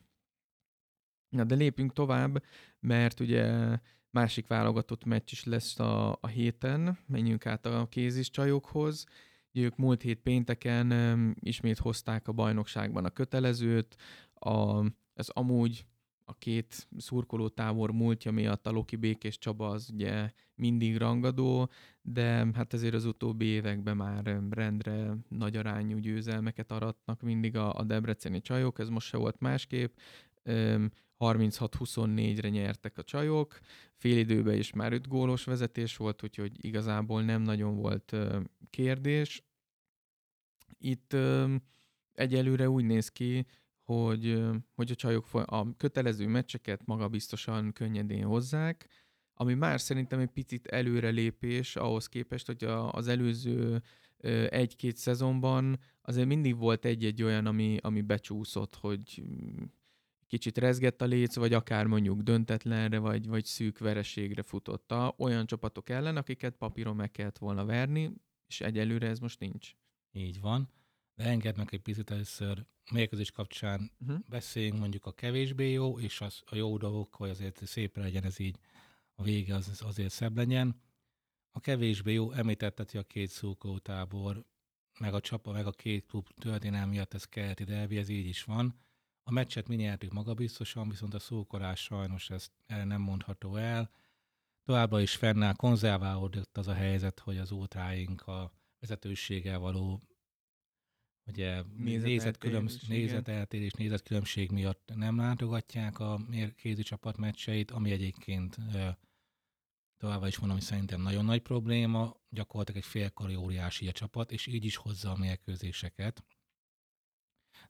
Na de lépjünk tovább, mert ugye másik válogatott meccs is lesz a, a héten, menjünk át a kézis csajokhoz. Ők múlt hét pénteken ismét hozták a bajnokságban a kötelezőt, a, ez amúgy a két szurkoló tábor múltja miatt a Loki Békés Csaba az ugye mindig rangadó, de hát azért az utóbbi években már rendre nagy arányú győzelmeket aratnak mindig a, a debreceni csajok, ez most se volt másképp. 36-24-re nyertek a csajok, fél időben is már 5 gólos vezetés volt, úgyhogy igazából nem nagyon volt kérdés. Itt egyelőre úgy néz ki, hogy, hogy a csajok a kötelező meccseket magabiztosan könnyedén hozzák, ami már szerintem egy picit előrelépés ahhoz képest, hogy a, az előző egy-két szezonban azért mindig volt egy-egy olyan, ami, ami becsúszott, hogy kicsit rezgett a léc, vagy akár mondjuk döntetlenre, vagy, vagy szűk vereségre futotta olyan csapatok ellen, akiket papíron meg kellett volna verni, és egyelőre ez most nincs. Így van. De engedd meg egy picit először mérkőzés kapcsán uh-huh. beszéljünk mondjuk a kevésbé jó, és az, a jó dolgok, hogy azért szép legyen ez így, a vége az, azért szebb legyen. A kevésbé jó, említetted, hogy a két szurkolótábor, meg a csapa, meg a két klub történelmi miatt ez keleti derbi, ez így is van. A meccset mi nyertük magabiztosan, viszont a szókorás sajnos ezt erre nem mondható el. Továbbra is fennáll, konzerválódott az a helyzet, hogy az ótráink a vezetőséggel való ugye nézeteltérés, nézeteltérés, nézetkülönbség miatt nem látogatják a kézi csapat meccseit, ami egyébként továbbá is mondom, hogy szerintem nagyon nagy probléma, gyakorlatilag egy félkari óriási a csapat, és így is hozza a mérkőzéseket.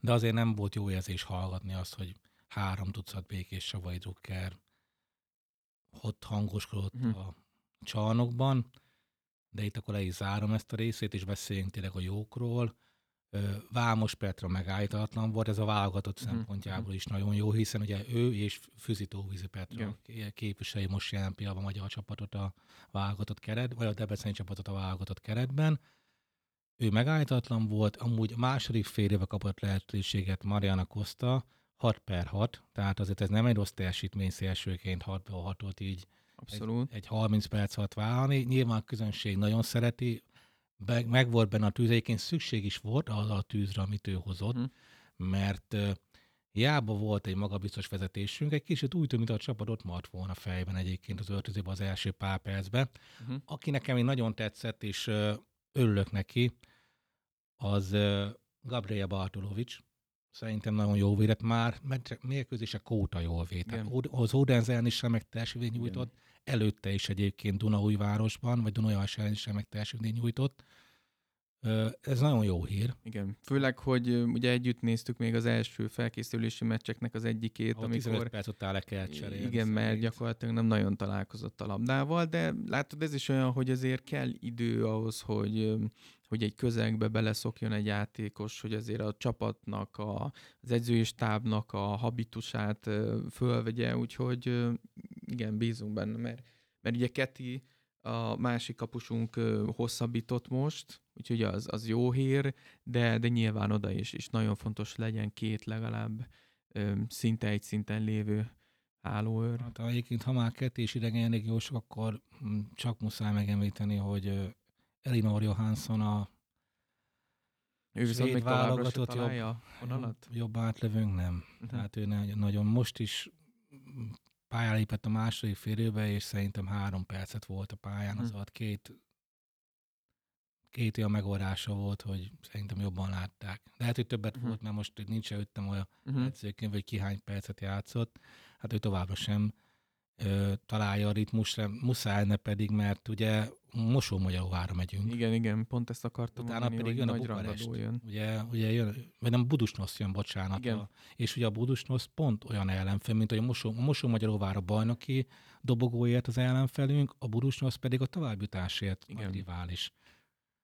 De azért nem volt jó érzés hallgatni azt, hogy három tucat békés savai drukker ott hangoskodott hm. a csarnokban, de itt akkor le is zárom ezt a részét, és beszéljünk tényleg a jókról. Vámos Petra megállítatlan volt, ez a válogatott uh-huh. szempontjából is nagyon jó, hiszen ugye ő és Füzitóvízi Petra Igen. képviseli most jelen pillanatban a magyar csapatot a válogatott keret, vagy a Debreceni csapatot a válogatott keretben. Ő megállítatlan volt, amúgy a második fél éve kapott lehetőséget Mariana Costa, 6 per 6, tehát azért ez nem egy rossz teljesítmény szélsőként 6 per 6 ot így Abszolút. Egy, egy 30 perc alatt vállalni. Nyilván a közönség nagyon szereti, meg, meg volt benne a tűz, egyébként szükség is volt az a tűzre, amit ő hozott, hmm. mert hiába volt egy magabiztos vezetésünk, egy kicsit úgy tűnt, mint a csapat ott maradt volna fejben egyébként az öltözőben az első pár percben. Uh-huh. Aki nekem még nagyon tetszett, és örülök neki, az Gabriela Bartolovics. Szerintem nagyon jó védett már, mert mérkőzése kóta jól védett. Az Odenzen is remek teljesítmény nyújtott, Igen. Előtte is egyébként Dunaújvárosban, vagy Dunajvás ellen is remek teljesítmény nyújtott. Ez nagyon jó hír. Igen, főleg, hogy ugye együtt néztük még az első felkészülési meccseknek az egyikét, a amikor... 15 perc után le kell cserélni. Igen, szerint. mert gyakorlatilag nem nagyon találkozott a labdával, de látod, ez is olyan, hogy azért kell idő ahhoz, hogy hogy egy közegbe beleszokjon egy játékos, hogy azért a csapatnak, a, az edzői stábnak a habitusát fölvegye, úgyhogy igen, bízunk benne, mert, mert ugye Keti, a másik kapusunk hosszabbított most, úgyhogy az, az jó hír, de, de nyilván oda is, és nagyon fontos legyen két legalább szinte egy szinten lévő hálóőr. Hát egyébként, ha már kettős idegen jósok, akkor hm, csak muszáj megemlíteni, hogy Elinor Johansson a ő viszont még válogatott jobb, vonalat? jobb átlövőnk nem. Uh-huh. Tehát ő nagyon most is pályára lépett a második félőbe, és szerintem három percet volt a pályán, az alatt két két olyan megoldása volt, hogy szerintem jobban látták. Lehet, hogy többet uh-huh. volt, mert most nincs előttem olyan uh-huh. edzőként, hogy ki hány percet játszott. Hát ő továbbra sem ö, találja a ritmusra, muszáj ne pedig, mert ugye Mosó-Magyaróvára megyünk. Igen, igen, pont ezt akartam Utána mondani, pedig jön a Bukarest. Jön. Ugye, ugye jön, vagy nem Budusnosz jön, bocsánat. Igen. A, és ugye a Budusnosz pont olyan ellenfél, mint hogy a Mosó, a Mosó-Magyaróvára bajnoki dobogóért az ellenfelünk, a Budusnosz pedig a továbbjutásért igen. a rivális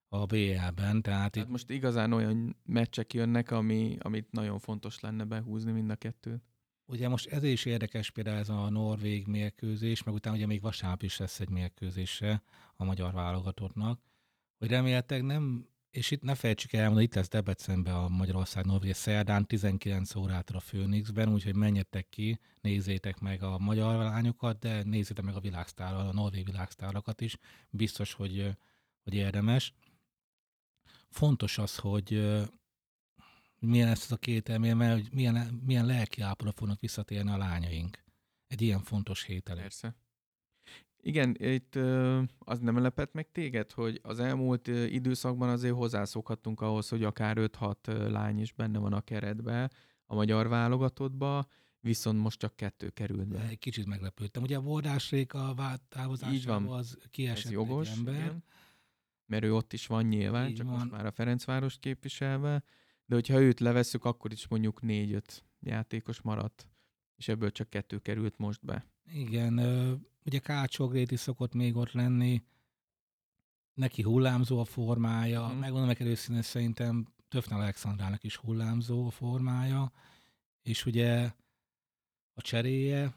a BL-ben. Tehát, itt... most igazán olyan meccsek jönnek, ami, amit nagyon fontos lenne behúzni mind a kettőt. Ugye most ez is érdekes például ez a norvég mérkőzés, meg utána ugye még vasárnap is lesz egy mérkőzése a magyar válogatottnak, hogy remélhetőleg nem, és itt ne felejtsük el, hogy itt lesz Debrecenben a Magyarország Norvég szerdán 19 órától a Főnixben, úgyhogy menjetek ki, nézzétek meg a magyar lányokat, de nézzétek meg a világsztárral, a norvég világsztárakat is, biztos, hogy, hogy érdemes. Fontos az, hogy milyen lesz ez a két elmény, mert hogy milyen, milyen lelki állapotba fognak visszatérni a lányaink. Egy ilyen fontos hét elé. Persze. Igen, itt az nem lepett meg téged, hogy az elmúlt időszakban azért hozzászokhattunk ahhoz, hogy akár 5-6 lány is benne van a keretbe, a magyar válogatottba, viszont most csak kettő került be. Egy kicsit meglepődtem. Ugye a Bordás Réka Így van. az kiesett Ez jogos, egy ember. igen. mert ő ott is van nyilván, Így csak van. most már a Ferencváros képviselve, de hogyha őt levesszük, akkor is mondjuk négy-öt játékos maradt, és ebből csak kettő került most be. Igen, ugye Kácsogréti szokott még ott lenni, neki hullámzó a formája, Mhm. mm. megmondom neked őszintén, szerintem Töfne Alexandrának is hullámzó a formája, és ugye a cseréje,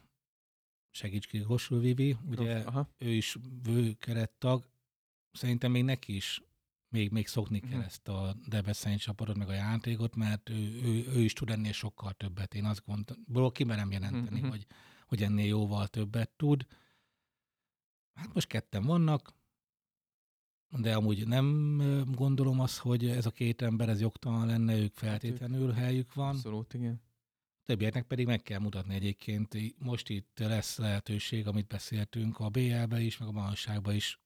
segíts ki, Rosul Vivi, ugye Aha. ő is vőkerettag, szerintem még neki is még, még szokni kell Mhm. ezt a Debrecen csapatot, meg a játékot, mert ő, ő, ő is tud ennél sokkal többet. Én azt gondolom, kimerem jelenteni, Mhm. hogy, hogy ennél jóval többet tud. Hát most ketten vannak, de amúgy nem gondolom azt, hogy ez a két ember, ez jogtalan lenne, ők feltétlenül helyük van. Abszolút, igen. Többieknek pedig meg kell mutatni egyébként. Most itt lesz lehetőség, amit beszéltünk a BL-be is, meg a bajnokságban is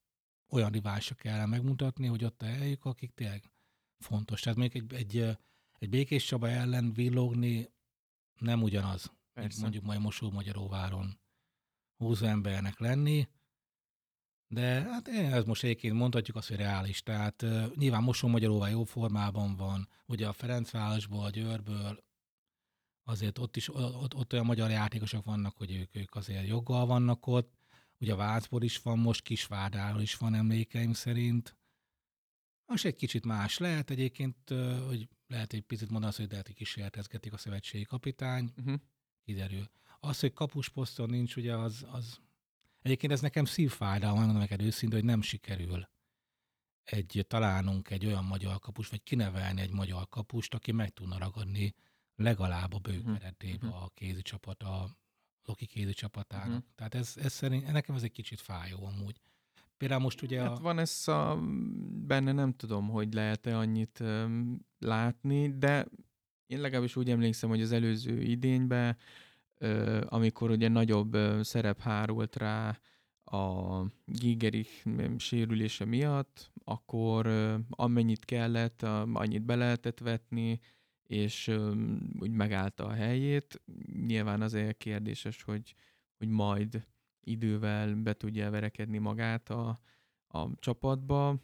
olyan riválisra kell megmutatni, hogy ott a helyük, akik tényleg fontos. Tehát még egy, egy, egy Békés Csaba ellen villogni nem ugyanaz, mint Persze. mondjuk majd Mosó Magyaróváron húzó embernek lenni, de hát ez most egyébként mondhatjuk azt, hogy reális. Tehát uh, nyilván Mosó Magyaróvá jó formában van, ugye a Ferencvárosból, a Győrből, azért ott is ott, ott olyan magyar játékosok vannak, hogy ők, ők azért joggal vannak ott. Ugye a Vácból is van, most Kisvárdáról is van emlékeim szerint. Most egy kicsit más lehet egyébként, hogy lehet egy picit mondani azt, hogy lehet, hogy kísérletezgetik a szövetségi kapitány, Uh-huh. kiderül. Az, hogy kapusposzton nincs, ugye az, az... Egyébként ez nekem szívfájdalom, mondom neked őszintén, hogy nem sikerül egy, találnunk egy olyan magyar kapus, vagy kinevelni egy magyar kapust, aki meg tudna ragadni legalább a Mhm. keretébe Mhm. a kézi csapat, a Loki kézi csapatának. Mhm. Tehát ez, ez szerint, nekem ez egy kicsit fájó amúgy. Például most ugye Hát a... van ez a, benne nem tudom, hogy lehet-e annyit um, látni, de én legalábbis úgy emlékszem, hogy az előző idényben, uh, amikor ugye nagyobb uh, szerep hárult rá a Gigerich sérülése miatt, akkor uh, amennyit kellett, uh, annyit be lehetett vetni, és um, úgy megállta a helyét. Nyilván azért kérdéses, hogy, hogy majd idővel be tudja verekedni magát a, a csapatba.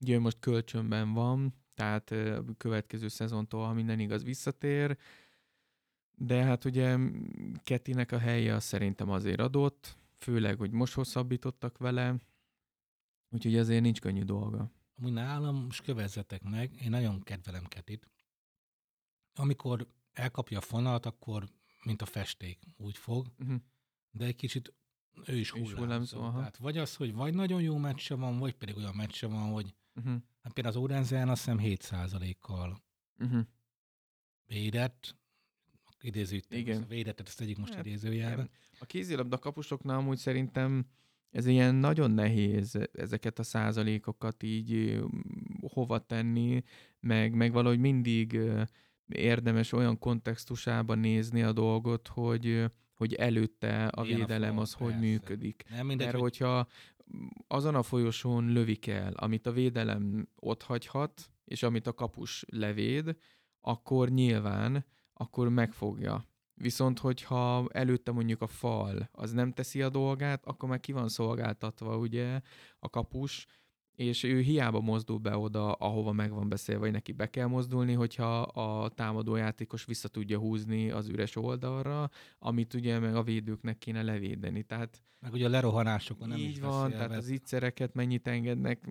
Ugye most kölcsönben van, tehát a következő szezontól, ha minden igaz, visszatér. De hát ugye Ketinek a helye az szerintem azért adott, főleg, hogy most hosszabbítottak vele, úgyhogy azért nincs könnyű dolga. Amúgy nálam, most kövezzetek meg, én nagyon kedvelem Ketit. Amikor elkapja a fonalat, akkor mint a festék úgy fog, Uh-huh. de egy kicsit ő is hullámzó. hullámzó, aha. Tehát vagy az, hogy vagy nagyon jó meccse van, vagy pedig olyan meccse van, hogy Uh-huh. hát például az Orenzen azt hiszem 7%-kal Uh-huh. védett, idézőt, Igen. a védettet, ezt tegyük most Hát, idézőjelben. A kézilabda kapusoknál amúgy szerintem ez ilyen nagyon nehéz ezeket a százalékokat így hova tenni, meg, meg valahogy mindig érdemes olyan kontextusában nézni a dolgot, hogy, hogy előtte a Milyen a védelem form, az hogy persze. működik. Nem mindegy, Mert hogy hogyha azon a folyosón lövik el, amit a védelem ott hagyhat, és amit a kapus levéd, akkor nyilván, akkor megfogja. Viszont, hogyha előtte mondjuk a fal az nem teszi a dolgát, akkor meg ki van szolgáltatva ugye a kapus, és ő hiába mozdul be oda, ahova meg van beszélve, vagy neki be kell mozdulni, hogyha a támadójátékos vissza tudja húzni az üres oldalra, amit ugye meg a védőknek kéne levédeni. Tehát meg ugye a lerohanásokon nem így is van, tehát az ígyszereket mennyit engednek,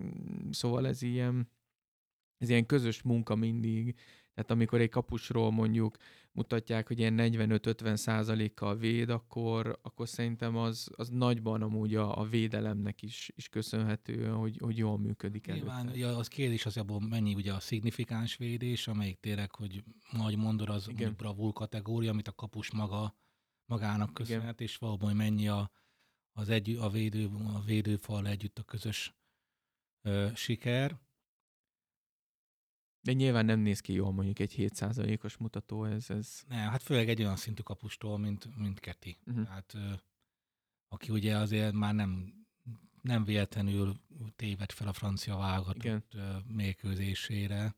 szóval ez ilyen, ez ilyen közös munka mindig. Tehát amikor egy kapusról mondjuk mutatják, hogy ilyen 45-50 százalékkal véd, akkor, akkor szerintem az, az nagyban amúgy a, a védelemnek is, is köszönhető, hogy, hogy jól működik Nyilván előtte. ugye az kérdés az abból mennyi ugye a szignifikáns védés, amelyik tényleg, hogy nagy mondod, az Igen. bravúr kategória, amit a kapus maga magának köszönhet, és valóban hogy mennyi a, az egy, a, védő, a védőfal együtt a közös ö, siker. De nyilván nem néz ki jól mondjuk egy 7 százalékos mutató, ez, ez Ne, hát főleg egy olyan szintű kapustól, mint, mint Keti. Tehát, ö, aki ugye azért már nem, nem véletlenül téved fel a francia válogatott mérkőzésére.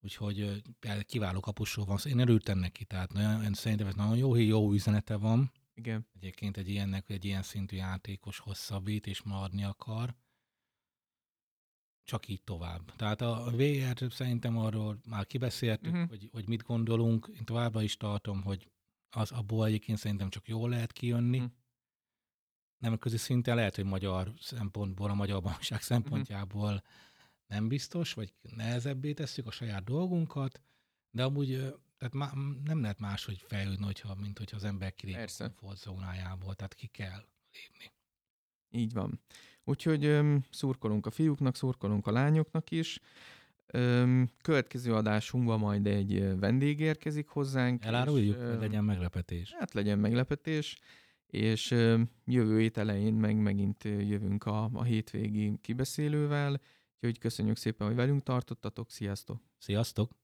úgyhogy kiváló kapusról van. Én örültem neki, tehát nagyon, én szerintem ez nagyon jó, jó üzenete van. Igen. Egyébként egy ilyennek, egy ilyen szintű játékos hosszabbít és maradni akar. Csak így tovább. Tehát a VR szerintem arról már kibeszéltük, uh-huh. hogy, hogy mit gondolunk. Én továbbra is tartom, hogy az abból egyébként szerintem csak jól lehet kijönni. Uh-huh. Nemzetközi szinten lehet, hogy magyar szempontból, a magyar bajnokság mhm. szempontjából uh-huh. nem biztos, vagy nehezebbé tesszük a saját dolgunkat, de amúgy tehát má, nem lehet máshogy fejlődni, hogyha, mint hogyha az ember kilép a komfortzónájából, tehát ki kell lépni. Így van. Úgyhogy öm, szurkolunk a fiúknak, szurkolunk a lányoknak is. Öm, következő adásunkban majd egy vendég érkezik hozzánk. Eláruljuk, hogy legyen meglepetés. Hát legyen meglepetés, és öm, jövő hét elején meg megint jövünk a, a hétvégi kibeszélővel. Úgyhogy köszönjük szépen, hogy velünk tartottatok. Sziasztok! Sziasztok!